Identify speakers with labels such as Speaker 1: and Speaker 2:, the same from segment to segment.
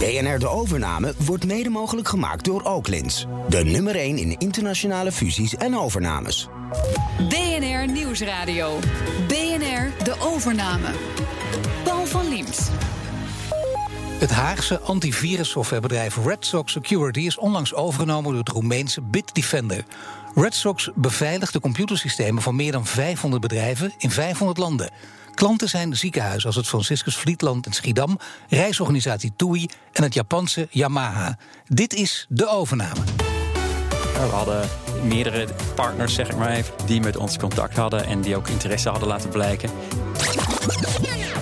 Speaker 1: BNR De Overname wordt mede mogelijk gemaakt door Oaklins. De nummer 1 in internationale fusies en overnames.
Speaker 2: BNR Nieuwsradio. BNR De Overname. Paul van Liemt.
Speaker 3: Het Haagse antivirussoftwarebedrijf Red Sox Security is onlangs overgenomen door het Roemeense Bitdefender. Red Sox beveiligt de computersystemen van meer dan 500 bedrijven in 500 landen. Klanten zijn ziekenhuizen als het Franciscus Vlietland in Schiedam, reisorganisatie TUI en het Japanse Yamaha. Dit is de overname.
Speaker 4: We hadden meerdere partners, zeg ik maar even, die met ons contact hadden en die ook interesse hadden laten blijken.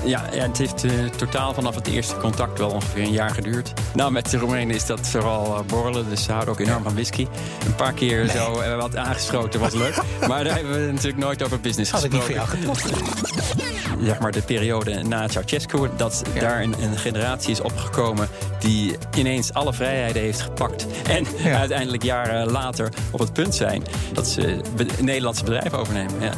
Speaker 4: Ja, ja het heeft uh, totaal vanaf het eerste contact wel ongeveer een jaar geduurd. Nou, met de Roemenen is dat vooral uh, borrelen, dus ze houden ook enorm van whisky. Een paar keer nee. zo uh, wat aangeschoten was leuk. maar daar hebben we natuurlijk nooit over business
Speaker 3: Had
Speaker 4: gesproken.
Speaker 3: ik niet voor jou getocht.
Speaker 4: Zeg maar de periode na Ceausescu, dat ja. daar een, een, generatie is opgekomen die ineens alle vrijheden heeft gepakt. En ja. uiteindelijk jaren later op het punt zijn dat ze be Nederlandse bedrijven overnemen. Ja.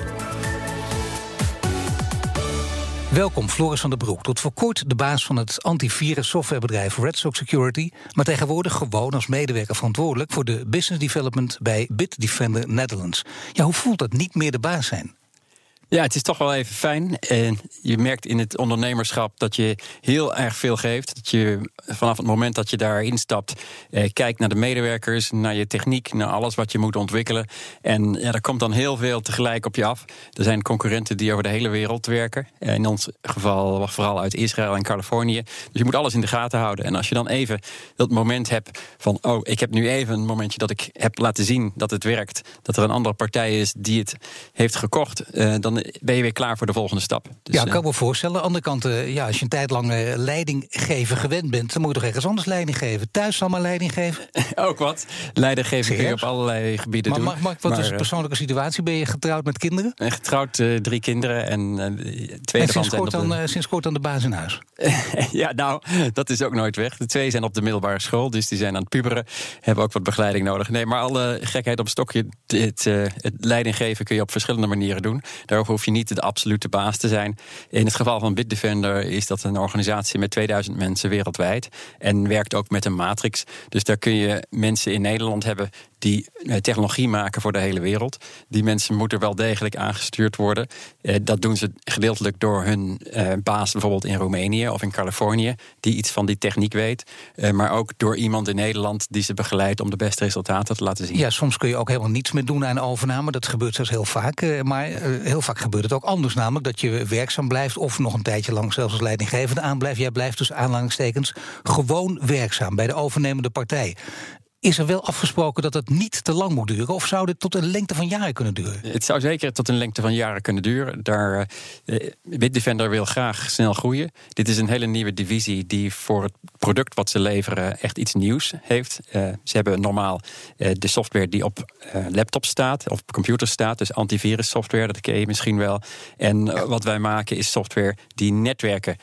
Speaker 3: Welkom, Floris van der Broek. Tot voor kort de baas van het antivirus softwarebedrijf Red Sox Security, maar tegenwoordig gewoon als medewerker verantwoordelijk voor de business development bij Bitdefender Netherlands. Ja, hoe voelt dat niet meer de baas zijn?
Speaker 4: Ja, het is toch wel even fijn. En je merkt in het ondernemerschap dat je heel erg veel geeft. Dat je vanaf het moment dat je daar instapt, eh, kijkt naar de medewerkers, naar je techniek, naar alles wat je moet ontwikkelen. En ja, er komt dan heel veel tegelijk op je af. Er zijn concurrenten die over de hele wereld werken. In ons geval vooral uit Israël en Californië. Dus je moet alles in de gaten houden. En als je dan even dat moment hebt van, oh, ik heb nu even een momentje dat ik heb laten zien dat het werkt. Dat er een andere partij is die het heeft gekocht. Uh, dan ben je weer klaar voor de volgende stap.
Speaker 3: Dus, ja, ik kan me voorstellen. Aan de andere kant, uh, ja, als je een tijd lang uh, leiding geven gewend bent, dan moet je toch ergens anders leiding geven. Thuis allemaal leiding geven?
Speaker 4: Ook wat. Leiding geven kun je op allerlei gebieden
Speaker 3: maar,
Speaker 4: doen.
Speaker 3: Maar, maar wat maar, is een persoonlijke situatie? Ben je getrouwd met kinderen?
Speaker 4: Getrouwd, uh, drie kinderen en twee
Speaker 3: en sinds kort, dan, de... sinds kort dan de baas in huis?
Speaker 4: ja, nou, dat is ook nooit weg. De twee zijn op de middelbare school, dus die zijn aan het puberen. Hebben ook wat begeleiding nodig. Nee, maar alle gekheid op stokje, het, het leiding geven kun je op verschillende manieren doen. Hoef je niet de absolute baas te zijn. In het geval van Bitdefender is dat een organisatie met 2000 mensen wereldwijd. En werkt ook met een matrix. Dus daar kun je mensen in Nederland hebben die technologie maken voor de hele wereld. Die mensen moeten wel degelijk aangestuurd worden. Dat doen ze gedeeltelijk door hun baas bijvoorbeeld in Roemenië of in Californië, die iets van die techniek weet. Maar ook door iemand in Nederland die ze begeleidt om de beste resultaten te laten zien.
Speaker 3: Ja, soms kun je ook helemaal niets meer doen aan overname. Dat gebeurt zelfs heel vaak. Maar heel vaak gebeurt het ook anders, namelijk dat je werkzaam blijft of nog een tijdje lang zelfs als leidinggevende aanblijft. Jij blijft dus aanhalingstekens gewoon werkzaam bij de overnemende partij. Is er wel afgesproken dat het niet te lang moet duren? Of zou dit tot een lengte van jaren kunnen duren?
Speaker 4: Het zou zeker tot een lengte van jaren kunnen duren. Daar, uh, Bitdefender wil graag snel groeien. Dit is een hele nieuwe divisie die voor het product wat ze leveren echt iets nieuws heeft. Uh, ze hebben normaal uh, de software die op laptops staat, of op computers staat. Dus antivirus software, dat ken je misschien wel. En ja. wat wij maken is software die netwerken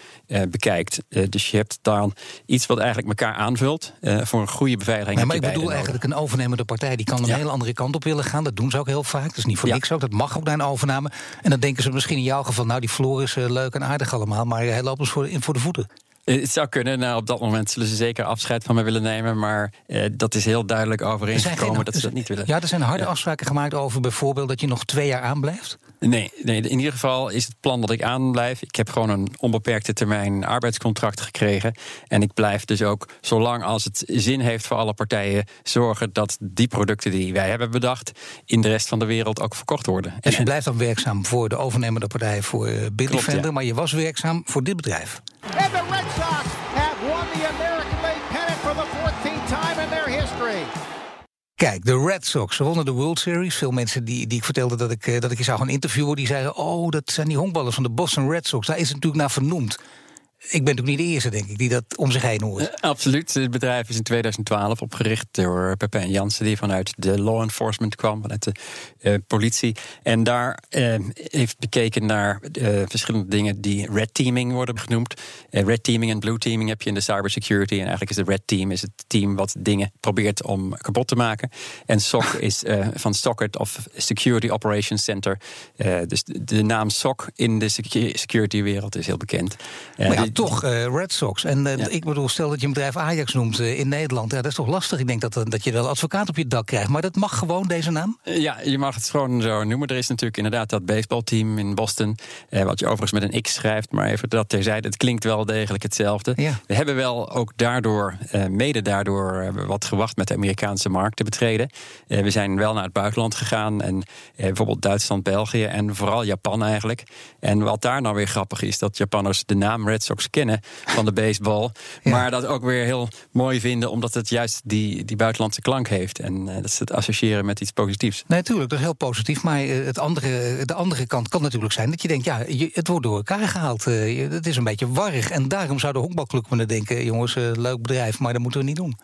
Speaker 4: bekijkt. dus je hebt dan iets wat eigenlijk elkaar aanvult voor een goede beveiliging.
Speaker 3: Nee, ik bedoel eigenlijk een overnemende partij die kan een ja. hele andere kant op willen gaan. Dat doen ze ook heel vaak. Dat is niet voor ja. niks ook. Dat mag ook naar een overname. En dan denken ze misschien in jouw geval, nou die Floor is uh, leuk en aardig allemaal, maar hij loopt ons voor, in voor de voeten.
Speaker 4: Het zou kunnen. Nou, op dat moment zullen ze zeker afscheid van me willen nemen. Maar eh, dat is heel duidelijk overeengekomen geen, dat ze dat niet willen.
Speaker 3: Ja, er zijn harde ja. afspraken gemaakt over bijvoorbeeld dat je nog twee jaar aanblijft.
Speaker 4: Nee, nee, in ieder geval is het plan dat ik aanblijf. Ik heb gewoon een onbeperkte termijn arbeidscontract gekregen. En ik blijf dus ook, zolang als het zin heeft voor alle partijen, zorgen dat die producten die wij hebben bedacht in de rest van de wereld ook verkocht worden.
Speaker 3: Dus je blijft dan werkzaam voor de overnemende partij voor Bitdefender, ja. maar je was werkzaam voor dit bedrijf.
Speaker 5: Sox have won the American League pennant for the 14th time in their history.
Speaker 3: Kijk, de Red Sox, wonnen de World Series. Veel mensen die, die ik vertelde dat ik, dat ik je zou gaan interviewen... die zeiden, oh, dat zijn die honkballers van de Boston Red Sox. Daar is het natuurlijk naar vernoemd. Ik ben natuurlijk niet de eerste, denk ik, die dat om zich heen hoort.
Speaker 4: Uh, absoluut. Het bedrijf is in 2012 opgericht door Pepijn Jansen... die vanuit de law enforcement kwam, vanuit de uh, politie. En daar uh, heeft bekeken naar verschillende dingen die red teaming worden genoemd. red teaming en blue teaming heb je in de cybersecurity. En eigenlijk is de red team is het team wat dingen probeert om kapot te maken. En SOC is van Socket of Security Operations Center. dus de, naam SOC in de security-wereld is heel bekend.
Speaker 3: Maar Maar toch, Red Sox. En ik bedoel, stel dat je een bedrijf Ajax noemt in Nederland. Ja, dat is toch lastig? Ik denk dat, dat je wel advocaat op je dak krijgt. Maar dat mag gewoon, deze naam?
Speaker 4: Ja, je mag het gewoon zo noemen. Er is natuurlijk inderdaad dat baseballteam in Boston. wat je overigens met een X schrijft. Maar even dat terzijde, het klinkt wel degelijk hetzelfde. We hebben wel ook daardoor, mede daardoor, wat gewacht met de Amerikaanse markt te betreden. we zijn wel naar het buitenland gegaan. En bijvoorbeeld Duitsland, België en vooral Japan eigenlijk. En wat daar nou weer grappig is, dat Japanners de naam Red Sox kennen van de baseball. Maar dat ook weer heel mooi vinden, omdat het juist die, die buitenlandse klank heeft. En uh, dat ze het associëren met iets positiefs.
Speaker 3: Nee, natuurlijk, dat is heel positief. Maar uh, het andere, de andere kant kan natuurlijk zijn dat je denkt, ja, je, het wordt door elkaar gehaald. Uh, het is een beetje warrig. En daarom zou de honkbalclub kunnen denken, jongens, leuk bedrijf, maar dat moeten we niet doen.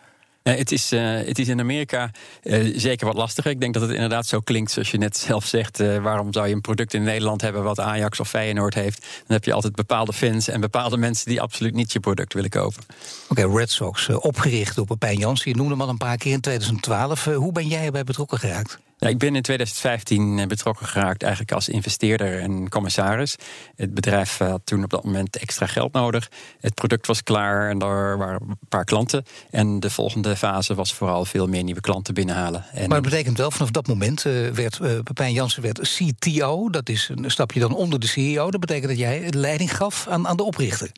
Speaker 4: Uh, het, is, uh, het is in Amerika uh, zeker wat lastiger. Ik denk dat het inderdaad zo klinkt zoals je net zelf zegt. waarom zou je een product in Nederland hebben wat Ajax of Feyenoord heeft? Dan heb je altijd bepaalde fans en bepaalde mensen die absoluut niet je product willen kopen.
Speaker 3: Oké, Red Sox, opgericht door Pepijn Jansen. Je noemde hem al een paar keer in 2012. hoe ben jij erbij betrokken geraakt?
Speaker 4: Ik ben in 2015 eh, betrokken geraakt eigenlijk als investeerder en commissaris. Het bedrijf had toen op dat moment extra geld nodig. Het product was klaar en er waren een paar klanten. En de volgende fase was vooral veel meer nieuwe klanten binnenhalen. En
Speaker 3: maar dat betekent wel, vanaf dat moment uh, werd Pepijn Jansen werd CTO. Dat is een stapje dan onder de CEO. Dat betekent dat jij leiding gaf aan, aan de oprichter.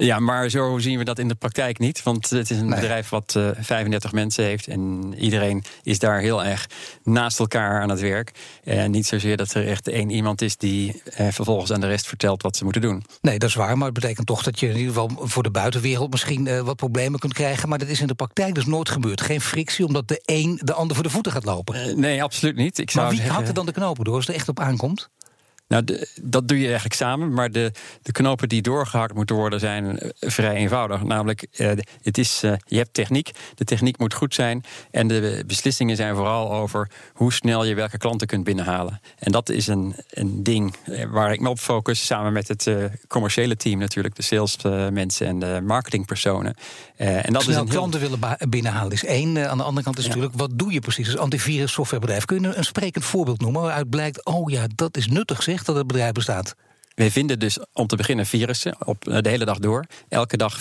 Speaker 4: Ja, maar zo zien we dat in de praktijk niet. Want het is een bedrijf wat uh, eh, 35 mensen heeft. En iedereen is daar heel erg naast elkaar aan het werk. En niet zozeer dat er echt één iemand is die uh, vervolgens aan de rest vertelt wat ze moeten doen.
Speaker 3: Nee, dat is waar. Maar het betekent toch dat je in ieder geval voor de buitenwereld misschien uh, wat problemen kunt krijgen. Maar dat is in de praktijk dus nooit gebeurd. Geen frictie, omdat de een de ander voor de voeten gaat lopen.
Speaker 4: nee, absoluut niet.
Speaker 3: Ik zou maar wie zeggen... hakt er dan de knopen door als het er echt op aankomt?
Speaker 4: Nou, dat doe je eigenlijk samen. Maar de, de knopen die doorgehakt moeten worden zijn eh, vrij eenvoudig. Namelijk, uh, het is, uh, je hebt techniek. De techniek moet goed zijn. En de beslissingen zijn vooral over hoe snel je welke klanten kunt binnenhalen. En dat is een, een ding waar ik me op focus. Samen met het commerciële team natuurlijk. De salesmensen en de marketingpersonen.
Speaker 3: en dat snel is een klanten willen binnenhalen is één. aan de andere kant is natuurlijk, wat doe je precies als antivirus softwarebedrijf? Kun je een sprekend voorbeeld noemen waaruit blijkt... oh ja, dat is nuttig zeg dat het bedrijf bestaat?
Speaker 4: We vinden dus om te beginnen virussen op eh, de hele dag door. Elke dag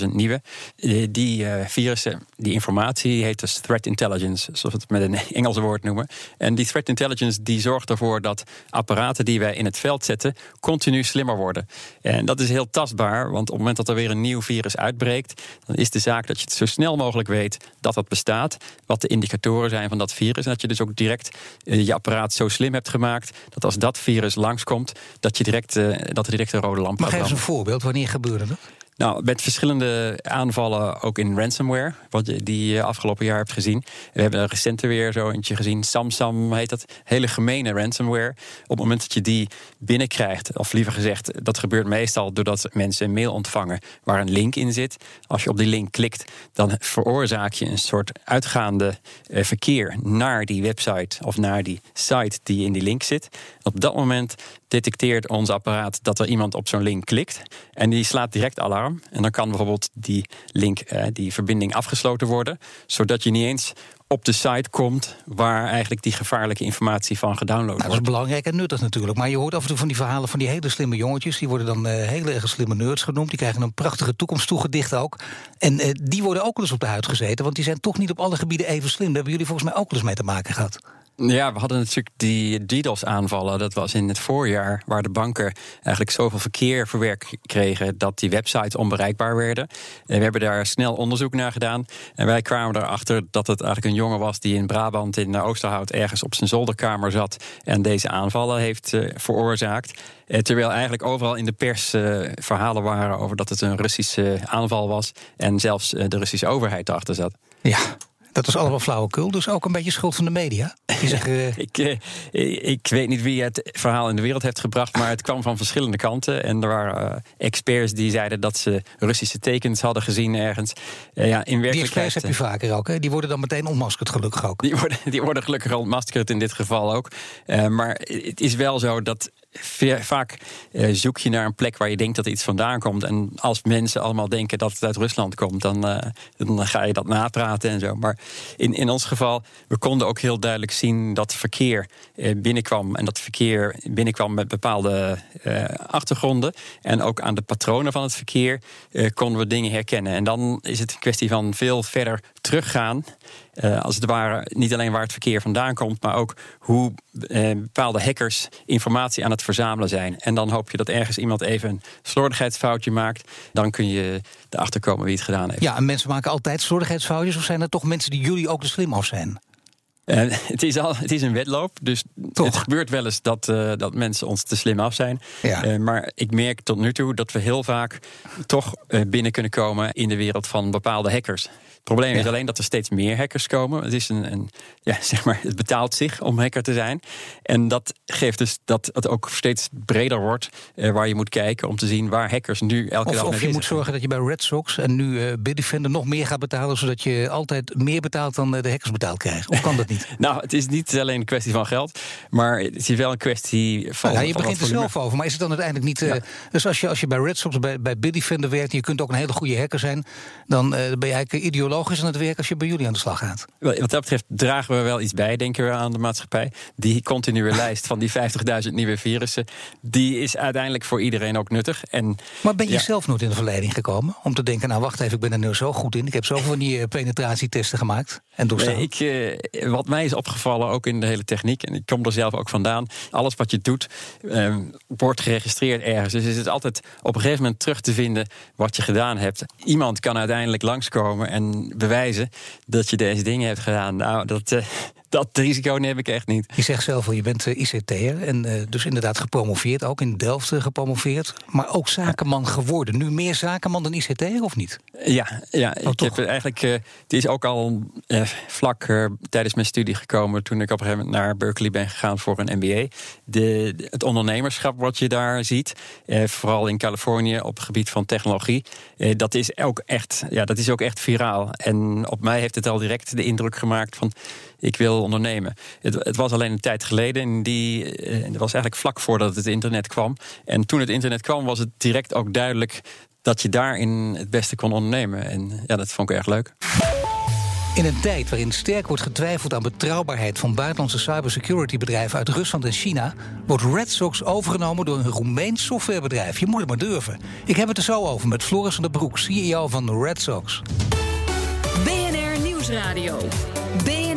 Speaker 4: 50.000 nieuwe. Eh, die uh, virussen, die informatie heet dus threat intelligence, zoals we het met een Engelse woord noemen. En die threat intelligence die zorgt ervoor dat apparaten die wij in het veld zetten continu slimmer worden. En dat is heel tastbaar, want op het moment dat er weer een nieuw virus uitbreekt, dan is de zaak dat je het zo snel mogelijk weet dat dat bestaat, wat de indicatoren zijn van dat virus. En dat je dus ook direct je apparaat zo slim hebt gemaakt dat als dat virus langskomt, dat je direct direct, dat er direct een rode lamp
Speaker 3: Maar geef eens een voorbeeld. Wanneer gebeurde dat?
Speaker 4: Nou, met verschillende aanvallen ook in ransomware, wat je die afgelopen jaar hebt gezien. We hebben recenter weer zo gezien, Samsam heet dat. Hele gemene ransomware. Op het moment dat je die binnenkrijgt, of liever gezegd, dat gebeurt meestal doordat mensen een mail ontvangen waar een link in zit. Als je op die link klikt, dan veroorzaak je een soort uitgaande eh, verkeer naar die website of naar die site die in die link zit. Op dat moment detecteert ons apparaat dat er iemand op zo'n link klikt. En die slaat direct alarm. En dan kan bijvoorbeeld die link, eh, die verbinding afgesloten worden. Zodat je niet eens op de site komt waar eigenlijk die gevaarlijke informatie van gedownload wordt.
Speaker 3: Dat is belangrijk en nuttig natuurlijk. Maar je hoort af en toe van die verhalen van die hele slimme jongetjes. Die worden dan uh, hele erg slimme nerds genoemd. Die krijgen een prachtige toekomst toegedicht ook. En uh, die worden ook wel eens op de huid gezeten. Want die zijn toch niet op alle gebieden even slim. Daar hebben jullie volgens mij ook wel eens mee te maken gehad.
Speaker 4: Ja, we hadden natuurlijk die DDoS-aanvallen. Dat was in het voorjaar, waar de banken eigenlijk zoveel verkeer verwerkt kregen dat die websites onbereikbaar werden. En we hebben daar snel onderzoek naar gedaan. En wij kwamen erachter dat het eigenlijk een jongen was die in Brabant, in Oosterhout, ergens op zijn zolderkamer zat en deze aanvallen heeft uh, veroorzaakt. Uh, terwijl eigenlijk overal in de pers uh, verhalen waren over dat het een Russische aanval was en zelfs de Russische overheid erachter zat.
Speaker 3: Ja, dat is allemaal flauwekul, dus ook een beetje schuld van de media.
Speaker 4: Eh, ik, uh, ik weet niet wie het verhaal in de wereld heeft gebracht, maar het kwam van verschillende kanten. En er waren uh, experts die zeiden dat ze Russische tekens hadden gezien ergens.
Speaker 3: ja, in werkelijkheid, die experts heb je vaker ook, hè? Die worden dan meteen ontmaskerd, gelukkig ook.
Speaker 4: Die worden, die worden gelukkig ontmaskerd in dit geval ook. maar het is wel zo dat vaak eh, zoek je naar een plek waar je denkt dat iets vandaan komt. En als mensen allemaal denken dat het uit Rusland komt, dan, uh, dan ga je dat napraten en zo. Maar in, in ons geval, we konden ook heel duidelijk zien dat verkeer binnenkwam. En dat verkeer binnenkwam met bepaalde achtergronden. En ook aan de patronen van het verkeer konden we dingen herkennen. En dan is het een kwestie van veel verder teruggaan. Uh, als het ware niet alleen waar het verkeer vandaan komt, maar ook hoe uh, bepaalde hackers informatie aan het verzamelen zijn. En dan hoop je dat ergens iemand even een slordigheidsfoutje maakt. Dan kun je erachter komen wie het gedaan heeft.
Speaker 3: Ja, en mensen maken altijd slordigheidsfoutjes, of zijn er toch mensen die jullie ook de slim af zijn?
Speaker 4: Uh, het, is al, het is een wedloop, dus Toch. het gebeurt wel eens dat, uh, dat mensen ons te slim af zijn. Ja. Uh, maar ik merk tot nu toe dat we heel vaak toch binnen kunnen komen in de wereld van bepaalde hackers. Het probleem is alleen dat er steeds meer hackers komen. Het, is een, een, ja, zeg maar, het betaalt zich om hacker te zijn. En dat geeft dus dat het ook steeds breder wordt. Eh, waar je moet kijken om te zien waar hackers nu elke
Speaker 3: of,
Speaker 4: dag
Speaker 3: Of je moet zorgen dat je bij Red Sox en nu uh, Bitdefender nog meer gaat betalen. Zodat je altijd meer betaalt dan eh, de hackers betaald krijgen. Of kan dat niet?
Speaker 4: Nou, het is niet alleen een kwestie van geld. Maar het is wel een kwestie van.
Speaker 3: Nou, ja, je begint er zelf over. Maar is het dan uiteindelijk niet. Uh, Dus als je, als je bij Red Sox, bij, bij Bitdefender werkt. en je kunt ook een hele goede hacker zijn. dan ben je eigenlijk ideologisch logisch aan het werk als je bij jullie aan de slag gaat.
Speaker 4: Wat dat betreft dragen we wel iets bij, denken we, aan de maatschappij. Die continue lijst van die 50.000 nieuwe virussen, die is uiteindelijk voor iedereen ook nuttig. En,
Speaker 3: maar ben je zelf nooit in de verleiding gekomen om te denken, nou wacht even, ik ben er nu zo goed in. Ik heb zoveel van die eh, penetratietesten gemaakt en doorstaan.
Speaker 4: Nee, ik, eh, wat mij is opgevallen, ook in de hele techniek, en ik kom er zelf ook vandaan, alles wat je doet, eh, wordt geregistreerd ergens. Dus is het altijd op een gegeven moment terug te vinden wat je gedaan hebt. Iemand kan uiteindelijk langskomen en bewijzen dat je deze dingen hebt gedaan. Nou, dat, uh, dat risico neem ik echt niet.
Speaker 3: Je zegt zelf al, je bent uh, ICT'er en uh, dus inderdaad gepromoveerd, ook in Delft gepromoveerd. Maar ook zakenman geworden. Nu meer zakenman dan ICT'er of niet?
Speaker 4: Ja, ja oh, ik heb eigenlijk, het is ook al vlak tijdens mijn studie gekomen toen ik op een gegeven moment naar Berkeley ben gegaan voor een MBA. De, het ondernemerschap wat je daar ziet, vooral in Californië op het gebied van technologie, dat is ook echt, ja, dat is ook echt viraal. En op mij heeft het al direct de indruk gemaakt van ik wil ondernemen. Het, het was alleen een tijd geleden en die uh, was eigenlijk vlak voordat het internet kwam. En toen het internet kwam was het direct ook duidelijk dat je daarin het beste kon ondernemen. En ja, dat vond ik erg leuk.
Speaker 3: In een tijd waarin sterk wordt getwijfeld aan betrouwbaarheid van buitenlandse cybersecurity bedrijven uit Rusland en China, wordt Red Sox overgenomen door een Roemeens softwarebedrijf. Je moet het maar durven. Ik heb het er zo over met Floris van der Broek, CEO van Red Sox.
Speaker 2: BNR Nieuwsradio. BNR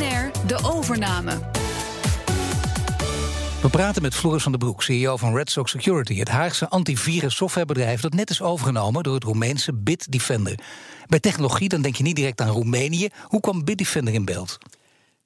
Speaker 2: De Overname.
Speaker 3: We praten met Floris van der Broek, CEO van Red Sox Security, het Haagse antivirus softwarebedrijf dat net is overgenomen door het Roemeense Bitdefender. Bij technologie dan denk je niet direct aan Roemenië. Hoe kwam Bitdefender in beeld?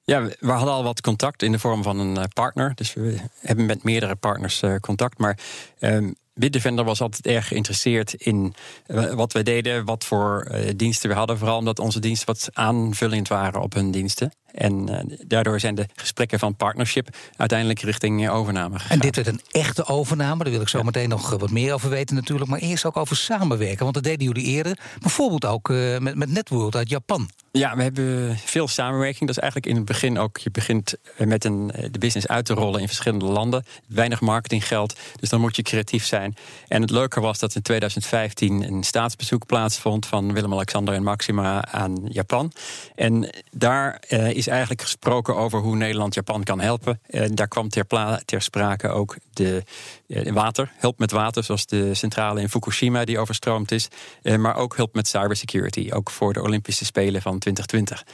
Speaker 4: Ja, we hadden al wat contact in de vorm van een eh, partner. Dus we hebben met meerdere partners eh, contact. Maar um, Bitdefender was altijd erg geïnteresseerd in eh, wat wij deden, wat voor diensten we hadden. Vooral omdat onze diensten wat aanvullend waren op hun diensten. En uh, daardoor zijn de gesprekken van partnership uiteindelijk richting overname gegaan.
Speaker 3: En dit werd een echte overname, daar wil ik zo meteen nog wat meer over weten natuurlijk. Maar eerst ook over samenwerken, want dat deden jullie eerder. Bijvoorbeeld ook uh, met, met Networld uit Japan.
Speaker 4: Ja, we hebben veel samenwerking. Dat is eigenlijk in het begin ook. Je begint met een, de business uit te rollen in verschillende landen. Weinig marketinggeld, dus dan moet je creatief zijn. En het leuke was dat in 2015 een staatsbezoek plaatsvond van Willem-Alexander en Maxima aan Japan. En daar uh, is eigenlijk gesproken over hoe Nederland Japan kan helpen. En daar kwam ter, ter sprake ook de uh, water, hulp met water, zoals de centrale in Fukushima die overstroomd is. Uh, maar ook hulp met cybersecurity, ook voor de Olympische Spelen van 2020.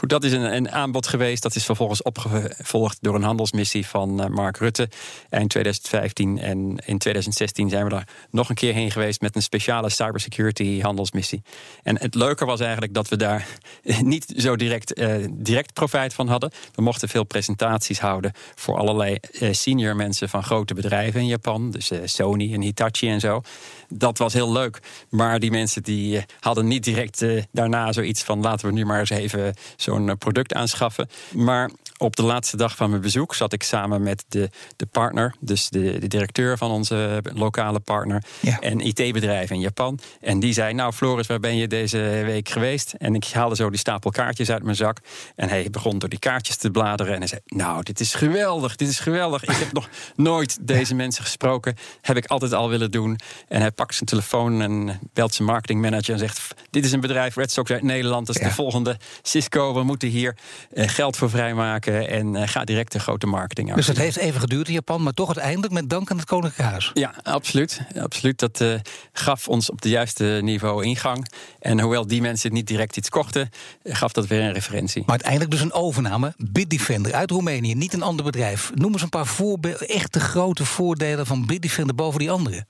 Speaker 4: Goed, dat is een, een, aanbod geweest. Dat is vervolgens opgevolgd door een handelsmissie van uh, Mark Rutte eind 2015. En in 2016 zijn we daar nog een keer heen geweest met een speciale cybersecurity handelsmissie. En het leuke was eigenlijk dat we daar niet zo direct, uh, direct profijt van hadden. We mochten veel presentaties houden voor allerlei uh, senior mensen van grote bedrijven in Japan. Dus Sony en Hitachi en zo. Dat was heel leuk. Maar die mensen die hadden niet direct daarna zoiets van laten we nu maar eens even zo zo'n product aanschaffen. Maar op de laatste dag van mijn bezoek zat ik samen met de, de partner, dus de, de directeur van onze lokale partner,
Speaker 3: Ja.
Speaker 4: en IT-bedrijf in Japan. En die zei: Nou, Floris, waar ben je deze week geweest? En ik haalde zo die stapel kaartjes uit mijn zak. En hij begon door die kaartjes te bladeren. En hij zei: Nou, dit is geweldig, dit is geweldig. Ik heb nog nooit deze mensen gesproken. Heb ik altijd al willen doen. En hij pakt zijn telefoon en belt zijn marketingmanager en zegt: Dit is een bedrijf, Red Sox uit Nederland. Dat is
Speaker 3: Ja.
Speaker 4: de volgende Cisco. We moeten hier eh, geld voor vrijmaken. En eh, ga direct een grote marketing
Speaker 3: Dus het heeft even geduurd in Japan, maar toch uiteindelijk met dank aan het Koninklijk Huis.
Speaker 4: Ja, absoluut. absoluut. Dat eh, gaf ons op de juiste niveau ingang. En hoewel die mensen niet direct iets kochten, gaf dat weer een referentie.
Speaker 3: Maar uiteindelijk dus een overname. Bitdefender uit Roemenië, niet een ander bedrijf. Noem eens een paar voorbeelden, echte grote voordelen van Bitdefender boven die andere.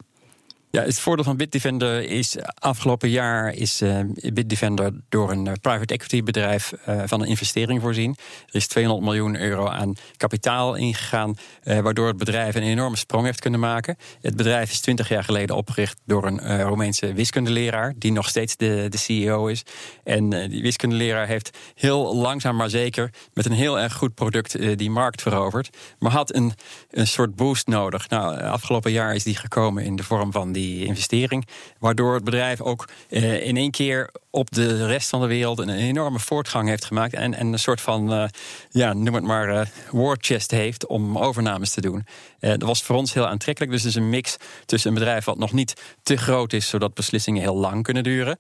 Speaker 4: Ja, het voordeel van Bitdefender is afgelopen jaar is eh, Bitdefender door een eh, private equity bedrijf eh, van een investering voorzien. Er is 200 miljoen euro aan kapitaal ingegaan, waardoor het bedrijf een enorme sprong heeft kunnen maken. Het bedrijf is 20 jaar geleden opgericht door een Roemeense wiskundeleraar, die nog steeds de, de CEO is. En die wiskundeleraar heeft heel langzaam maar zeker met een heel erg goed product die markt veroverd. Maar had een, een soort boost nodig. Nou, afgelopen jaar is die gekomen in de vorm van die investering. Waardoor het bedrijf ook eh, in één keer op de rest van de wereld een enorme voortgang heeft gemaakt. En, en een soort van, eh, ja, noem het maar, eh, war chest heeft om overnames te doen. Dat was voor ons heel aantrekkelijk. Dus het is een mix tussen een bedrijf wat nog niet te groot is, zodat beslissingen heel lang kunnen duren.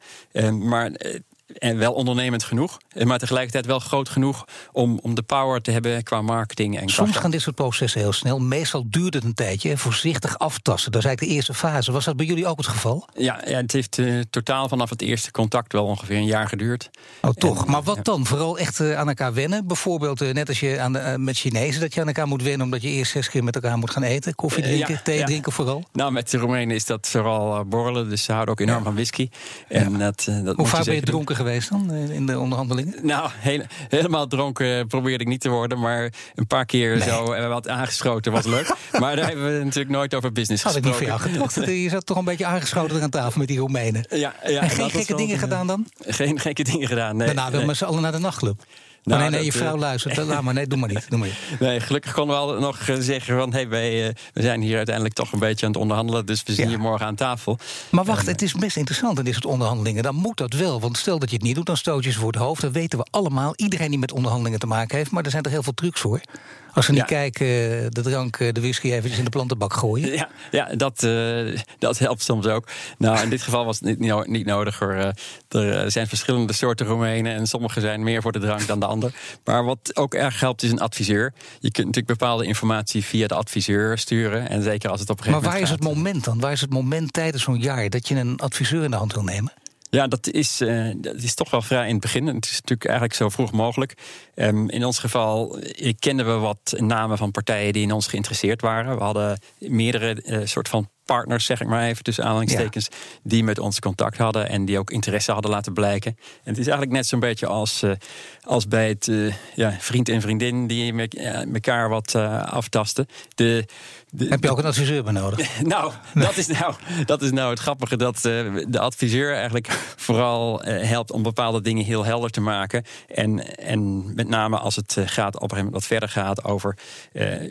Speaker 4: Maar en wel ondernemend genoeg, eh, maar tegelijkertijd wel groot genoeg om, om de power te hebben qua marketing en
Speaker 3: Soms gaan dit soort processen heel snel. Meestal duurt het een tijdje. Voorzichtig aftasten. Dat is eigenlijk de eerste fase. Was dat bij jullie ook het geval?
Speaker 4: Ja, ja, het heeft eh, totaal vanaf het eerste contact wel ongeveer een jaar geduurd.
Speaker 3: Oh, toch.
Speaker 4: En,
Speaker 3: maar wat dan? Vooral echt eh, aan elkaar wennen? Bijvoorbeeld net als je aan de, met Chinezen... dat je aan elkaar moet wennen omdat je eerst zes keer met elkaar moet gaan eten. Koffie drinken,
Speaker 4: ja,
Speaker 3: thee
Speaker 4: ja.
Speaker 3: drinken vooral.
Speaker 4: Nou, met de Roemenen is dat vooral borrelen, dus ze houden ook enorm van whisky. En dat, dat
Speaker 3: Hoe vaak ben je dronken geweest dan eh, in de onderhandelingen?
Speaker 4: Nou, hele- helemaal dronken probeerde ik niet te worden, maar een paar keer zo eh, wat aangeschoten was leuk. maar daar hebben we natuurlijk nooit over business
Speaker 3: Had ik niet voor jou gedacht. Je zat toch een beetje aangeschoten aan tafel met die Roemenen.
Speaker 4: Ja, ja,
Speaker 3: en geen gekke dingen gedaan dan?
Speaker 4: Geen gekke dingen gedaan, nee.
Speaker 3: Daarna wel
Speaker 4: nee.
Speaker 3: met z'n allen naar de nachtclub. Oh,
Speaker 4: Nou,
Speaker 3: nee, nee, je vrouw
Speaker 4: eh,
Speaker 3: luistert. Laat maar, nee, doe maar niet. Doe maar niet.
Speaker 4: Nee, gelukkig konden we altijd nog eh, zeggen van... Hey, wij, eh, we zijn hier uiteindelijk toch een beetje aan het onderhandelen... dus we zien
Speaker 3: Ja.
Speaker 4: je morgen aan tafel.
Speaker 3: Maar wacht, het is best interessant in dit soort onderhandelingen. Dan moet dat wel, want stel dat je het niet doet, dan stoot je ze voor het hoofd. Dat weten we allemaal. Iedereen die met onderhandelingen te maken heeft. Maar er zijn er heel veel trucs voor. Als ze niet
Speaker 4: Ja.
Speaker 3: kijken, eh, de drank, eh, de whisky eventjes in de plantenbak gooien.
Speaker 4: Ja, ja dat, eh, dat helpt soms ook. Nou, in dit geval was het niet, niet, niet nodig. Hoor. Er zijn verschillende soorten Roemenen... en sommige zijn meer voor de drank dan de ander. Maar wat ook erg helpt, is een adviseur. Je kunt natuurlijk bepaalde informatie via de adviseur sturen. En zeker als het op een
Speaker 3: Maar
Speaker 4: gegeven
Speaker 3: waar is
Speaker 4: moment
Speaker 3: het moment dan? Waar is het moment tijdens zo'n jaar dat je een adviseur in de hand wil nemen?
Speaker 4: Ja, dat is, eh, dat is toch wel vrij in het begin. Het is natuurlijk eigenlijk zo vroeg mogelijk. Ehm, in ons geval eh, kenden we wat namen van partijen die in ons geïnteresseerd waren. We hadden meerdere eh, soort van partners, zeg ik maar even tussen aanhalingstekens, die met ons contact hadden en die ook interesse hadden laten blijken. En het is eigenlijk net zo'n beetje als, eh, als bij het eh, ja, vriend en vriendin die me- eh, elkaar wat aftasten. De, de,
Speaker 3: Heb je ook een adviseur bij nodig?
Speaker 4: nou, dat is nou, dat is nou het grappige. Dat de adviseur eigenlijk vooral helpt om bepaalde dingen heel helder te maken. En, en met name als het gaat op een gegeven moment wat verder gaat over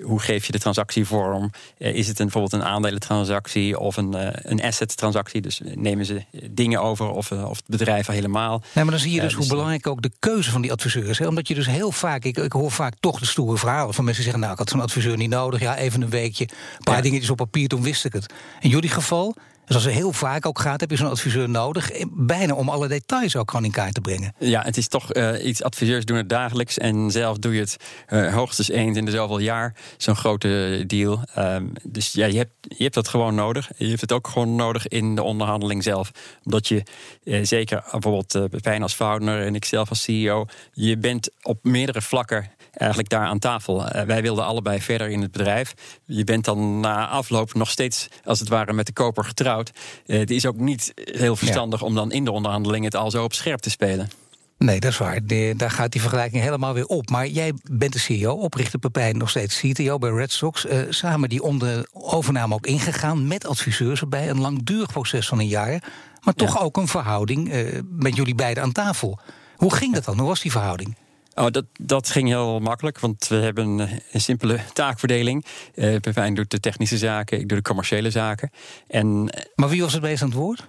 Speaker 4: hoe geef je de transactie vorm. Is het een, bijvoorbeeld een aandelentransactie of een, eh, een asset transactie? Dus nemen ze dingen over of, eh, of het bedrijf al helemaal.
Speaker 3: Nee, maar dan zie je dus hoe
Speaker 4: dus, eh,
Speaker 3: belangrijk ook de keuze van die adviseur is. Hè? Omdat je dus heel vaak, ik, ik hoor vaak toch de stoere verhalen van mensen die zeggen: Nou, ik had zo'n adviseur niet nodig. Ja, even een weekje, een paar
Speaker 4: Ja.
Speaker 3: dingetjes op papier, toen wist ik het. In jullie geval, zoals het heel vaak ook gaat, heb je zo'n adviseur nodig. eh, Bijna om alle details ook gewoon in kaart te brengen.
Speaker 4: Ja, het is toch eh, iets. Adviseurs doen het dagelijks. En zelf doe je het eh, hoogstens eens in de zoveel jaar. Zo'n grote deal. Ehm, dus ja, je hebt, je hebt dat gewoon nodig. Je hebt het ook gewoon nodig in de onderhandeling zelf. Omdat je zeker bijvoorbeeld Pepijn als founder en ik zelf als CEO. Je bent op meerdere vlakken eigenlijk daar aan tafel. Wij wilden allebei verder in het bedrijf. Je bent dan na afloop nog steeds als het ware met de koper getrouwd. Eh, het is ook niet heel verstandig om dan in de onderhandeling het al zo op scherp te spelen.
Speaker 3: Nee, dat is waar. De- daar gaat die vergelijking helemaal weer op. Maar jij bent de CEO, oprichter Pepijn nog steeds CTO bij Red Sox. eh, samen die onder overname ook ingegaan met adviseurs erbij. Een langdurig proces van een jaar. Maar toch ook een verhouding eh, met jullie beiden aan tafel. Hoe ging dat dan? Hoe was die verhouding?
Speaker 4: Oh, dat, dat ging heel makkelijk, want we hebben een simpele taakverdeling. Uh, Pepijn doet de technische zaken, ik doe de commerciële zaken. En,
Speaker 3: maar wie was het meest aan het woord?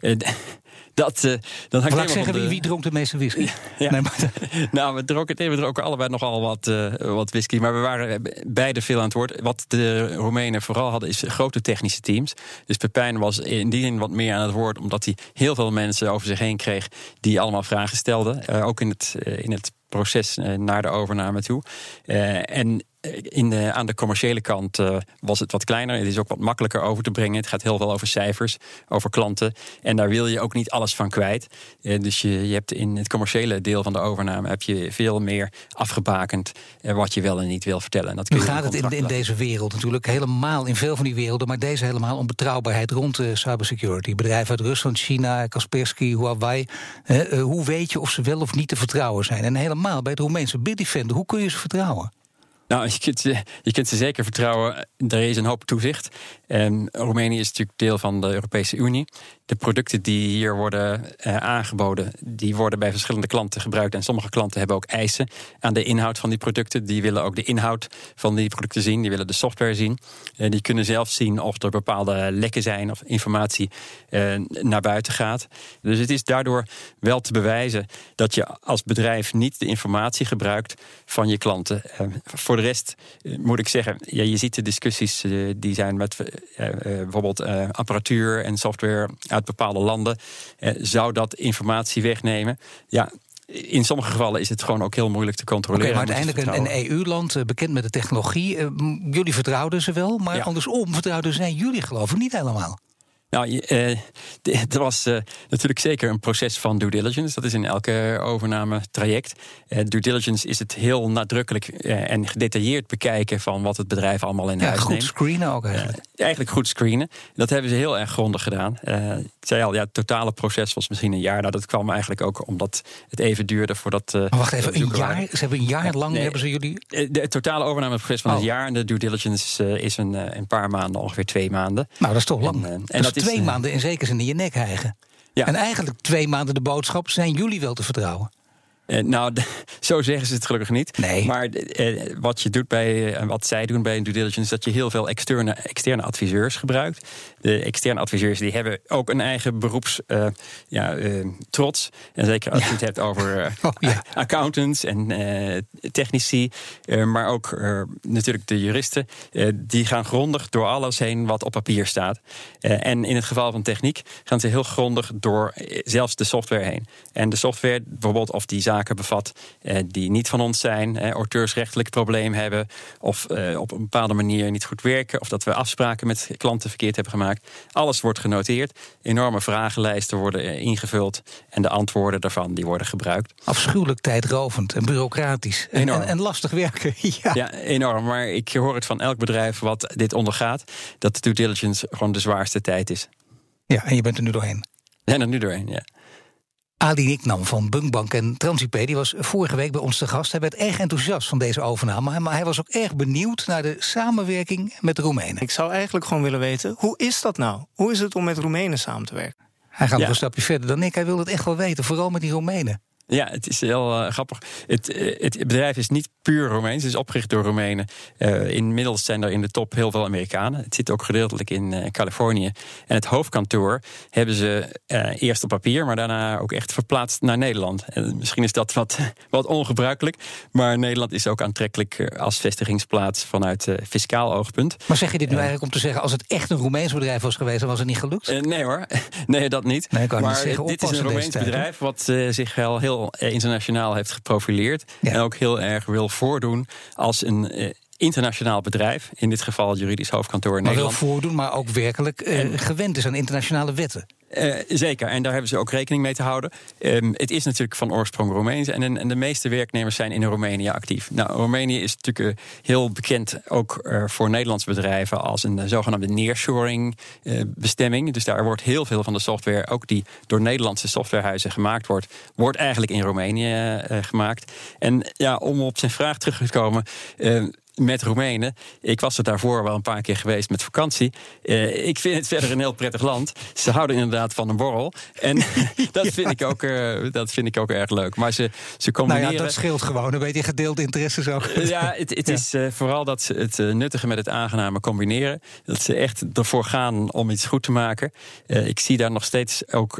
Speaker 4: Uh, dat, uh,
Speaker 3: Laat ik zeggen, de... wie dronk de meeste whisky?
Speaker 4: Ja. Nee, maar... nou, we dronken, we dronken allebei nogal wat, uh, wat whisky. Maar we waren beide veel aan het woord. Wat de Roemenen vooral hadden, is grote technische teams. Dus Pepijn was in die zin wat meer aan het woord... omdat hij heel veel mensen over zich heen kreeg... die allemaal vragen stelden. Uh, ook in het, in het proces naar de overname toe. en eh, in de, aan de commerciële kant uh, was het wat kleiner. Het is ook wat makkelijker over te brengen. Het gaat heel veel over cijfers, over klanten. En daar wil je ook niet alles van kwijt. Uh, dus je, je hebt in het commerciële deel van de overname heb je veel meer afgebakend uh, wat je wel en niet wil vertellen. En dat
Speaker 3: nu gaat het in, in, deze wereld natuurlijk helemaal, in veel van die werelden, maar deze helemaal om betrouwbaarheid rond cybersecurity. Bedrijven uit Rusland, China, Kaspersky, Huawei. hoe weet je of ze wel of niet te vertrouwen zijn? En helemaal bij het Roemeense Bitdefender, hoe kun je ze vertrouwen?
Speaker 4: Nou, je kunt, je kunt ze zeker vertrouwen. Er is een hoop toezicht. En Roemenië is natuurlijk deel van de Europese Unie. De producten die hier worden eh, aangeboden, die worden bij verschillende klanten gebruikt. En sommige klanten hebben ook eisen aan de inhoud van die producten. Die willen ook de inhoud van die producten zien. Die willen de software zien. En die kunnen zelf zien of er bepaalde lekken zijn of informatie eh, naar buiten gaat. Dus het is daardoor wel te bewijzen dat je als bedrijf niet de informatie gebruikt van je klanten. Eh, voor de rest moet ik zeggen, ja, je ziet de discussies die zijn met bijvoorbeeld apparatuur en software uit bepaalde landen. zou dat informatie wegnemen? Ja, in sommige gevallen is het gewoon ook heel moeilijk te controleren.
Speaker 3: Okay, maar uiteindelijk een, een EU-land, bekend met de technologie. jullie vertrouwden ze wel, maar andersom vertrouwden zij jullie geloof ik niet helemaal.
Speaker 4: Nou, uh, er was uh, natuurlijk zeker een proces van due diligence. Dat is in elke overname traject. Uh, due diligence is het heel nadrukkelijk en gedetailleerd bekijken van wat het bedrijf allemaal in ja, huis
Speaker 3: goed
Speaker 4: neemt.
Speaker 3: Goed screenen ook eigenlijk.
Speaker 4: eigenlijk goed screenen. Dat hebben ze heel erg grondig gedaan. ik zei al, ja, het totale proces was misschien een jaar. Nou, dat kwam eigenlijk ook omdat het even duurde voordat.
Speaker 3: maar wacht even, een jaar? Ze hebben een jaar lang hebben ze jullie.
Speaker 4: De, het totale overnameproces van oh. een jaar en de due diligence is een, een paar maanden, ongeveer twee maanden.
Speaker 3: Nou, dat is toch lang. En, en dat, is twee maanden in zekere zin in je nek hijgen. Ja. En eigenlijk twee maanden de boodschap zijn jullie wel te vertrouwen.
Speaker 4: Uh, nou, zo zeggen ze het gelukkig niet.
Speaker 3: Nee.
Speaker 4: Maar uh, wat je doet bij, uh, wat zij doen bij een due diligence, is dat je heel veel externe, externe adviseurs gebruikt. De externe adviseurs die hebben ook een eigen beroeps ja, trots. En zeker als je het hebt over oh, ja. accountants en technici, maar ook natuurlijk de juristen. die gaan grondig door alles heen wat op papier staat. en in het geval van techniek gaan ze heel grondig door zelfs de software heen. En de software, bijvoorbeeld of die zaken bevat eh, die niet van ons zijn, eh, auteursrechtelijk probleem hebben of eh, op een bepaalde manier niet goed werken of dat we afspraken met klanten verkeerd hebben gemaakt. Alles wordt genoteerd, enorme vragenlijsten worden ingevuld en de antwoorden daarvan die worden gebruikt.
Speaker 3: Afschuwelijk tijdrovend en bureaucratisch en, en, en, lastig werken. ja.
Speaker 4: ja, enorm. Maar ik hoor het van elk bedrijf wat dit ondergaat, dat de due diligence gewoon de zwaarste tijd is.
Speaker 3: Ja, en je bent er nu doorheen.
Speaker 4: En er nu doorheen, ja.
Speaker 3: Ali Niknam van Bunkbank en Transip die was vorige week bij ons te gast. Hij werd erg enthousiast van deze overname, maar hij was ook erg benieuwd naar de samenwerking met de Roemenen.
Speaker 6: Ik zou eigenlijk gewoon willen weten, hoe is dat nou? Hoe is het om met Roemenen samen te werken?
Speaker 3: Hij gaat nog een stapje verder dan ik. Hij wil het echt wel weten, vooral met die Roemenen.
Speaker 4: Ja, het is heel uh, grappig. Het, uh, het, bedrijf is niet puur Romeins, het is opgericht door Roemenen. Uh, inmiddels zijn er in de top heel veel Amerikanen. Het zit ook gedeeltelijk in Californië. En het hoofdkantoor hebben ze eerst op papier, maar daarna ook echt verplaatst naar Nederland. En misschien is dat wat, wat ongebruikelijk, maar Nederland is ook aantrekkelijk als vestigingsplaats vanuit fiscaal oogpunt.
Speaker 3: Maar zeg je dit nu eigenlijk om te zeggen, als het echt een Roemeens bedrijf was geweest, dan was het niet gelukt?
Speaker 4: nee hoor, nee dat niet.
Speaker 3: Nee,
Speaker 4: maar
Speaker 3: niet zeggen,
Speaker 4: dit is een Roemeens bedrijf wat zich wel heel eh, internationaal heeft geprofileerd. En ook heel erg wil voordoen als een eh, internationaal bedrijf. In dit geval het juridisch hoofdkantoor in
Speaker 3: maar
Speaker 4: Nederland.
Speaker 3: wil voordoen, maar ook werkelijk eh, gewend is aan internationale wetten.
Speaker 4: Uh, zeker, en daar hebben ze ook rekening mee te houden. Um, het is natuurlijk van oorsprong Roemeens en, en, de meeste werknemers zijn in Roemenië actief. Nou, Roemenië is natuurlijk uh, heel bekend ook uh, voor Nederlandse bedrijven als een zogenaamde nearshoring bestemming. Dus daar wordt heel veel van de software, ook die door Nederlandse softwarehuizen gemaakt wordt, wordt eigenlijk in Roemenië gemaakt. En ja, om op zijn vraag terug te komen met Roemenen. Ik was er daarvoor wel een paar keer geweest met vakantie. Uh, ik vind het verder een heel prettig land. Ze houden inderdaad van een borrel. En dat, vind ik ook, uh, dat vind ik ook erg leuk. Maar ze, ze combineren...
Speaker 3: Nou ja, dat scheelt gewoon. Een beetje gedeeld interesses ook.
Speaker 4: ja, het, het is uh, vooral dat ze het nuttige met het aangename combineren. Dat ze echt ervoor gaan om iets goed te maken. ik zie daar nog steeds ook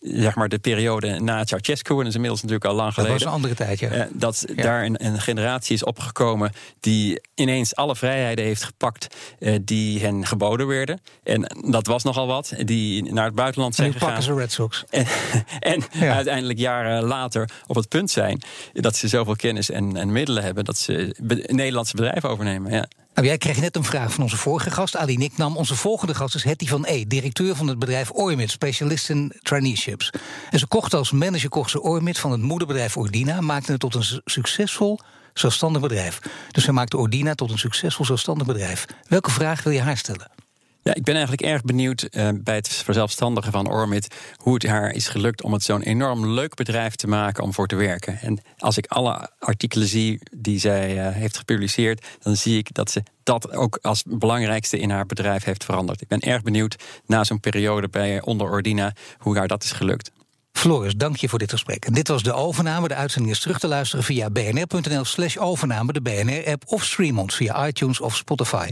Speaker 4: zeg maar de periode na Ceausescu. En dat is inmiddels natuurlijk al lang geleden.
Speaker 3: Dat was een andere tijd, ja.
Speaker 4: dat daar een, een, generatie is opgekomen die ineens alle vrijheden heeft gepakt die hen geboden werden. En dat was nogal wat. Die naar het buitenland zijn
Speaker 3: gegaan. pakken ze Red Sox.
Speaker 4: En, en uiteindelijk jaren later op het punt zijn dat ze zoveel kennis en, en middelen hebben dat ze be Nederlandse bedrijven overnemen. Ja.
Speaker 3: Nou, jij kreeg net een vraag van onze vorige gast, Ali Niknam. Onze volgende gast is Hetty van E., directeur van het bedrijf Ormit, specialist in traineeships. En ze kocht als manager kocht ze Ormit van het moederbedrijf Ordina, maakte het tot een succesvol zelfstandig bedrijf. Dus zij maakte Ordina tot een succesvol zelfstandig bedrijf. Welke vraag wil je haar stellen?
Speaker 4: Ja, ik ben eigenlijk erg benieuwd uh, bij het verzelfstandigen van Ormit hoe het haar is gelukt om het zo'n enorm leuk bedrijf te maken om voor te werken. En als ik alle artikelen zie die zij uh, heeft gepubliceerd, dan zie ik dat ze dat ook als belangrijkste in haar bedrijf heeft veranderd. Ik ben erg benieuwd na zo'n periode bij onder Ordina hoe haar dat is gelukt.
Speaker 3: Floris, dank je voor dit gesprek. Dit was de overname. De uitzending is terug te luisteren via bnr.nl/slash overname, de BNR-app of stream ons via iTunes of Spotify.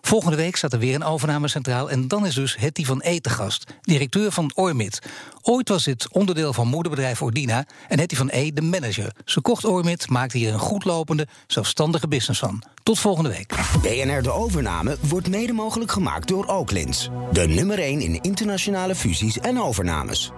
Speaker 3: Volgende week staat er weer een overname centraal. En dan is dus Hetty van E te gast, directeur van Ormit. Ooit was dit onderdeel van moederbedrijf Ordina en Hetty van E de manager. Ze kocht Ormit, maakte hier een goedlopende, zelfstandige business van. Tot volgende week.
Speaker 1: BNR De Overname wordt mede mogelijk gemaakt door Oaklins. De nummer 1 in internationale fusies en overnames.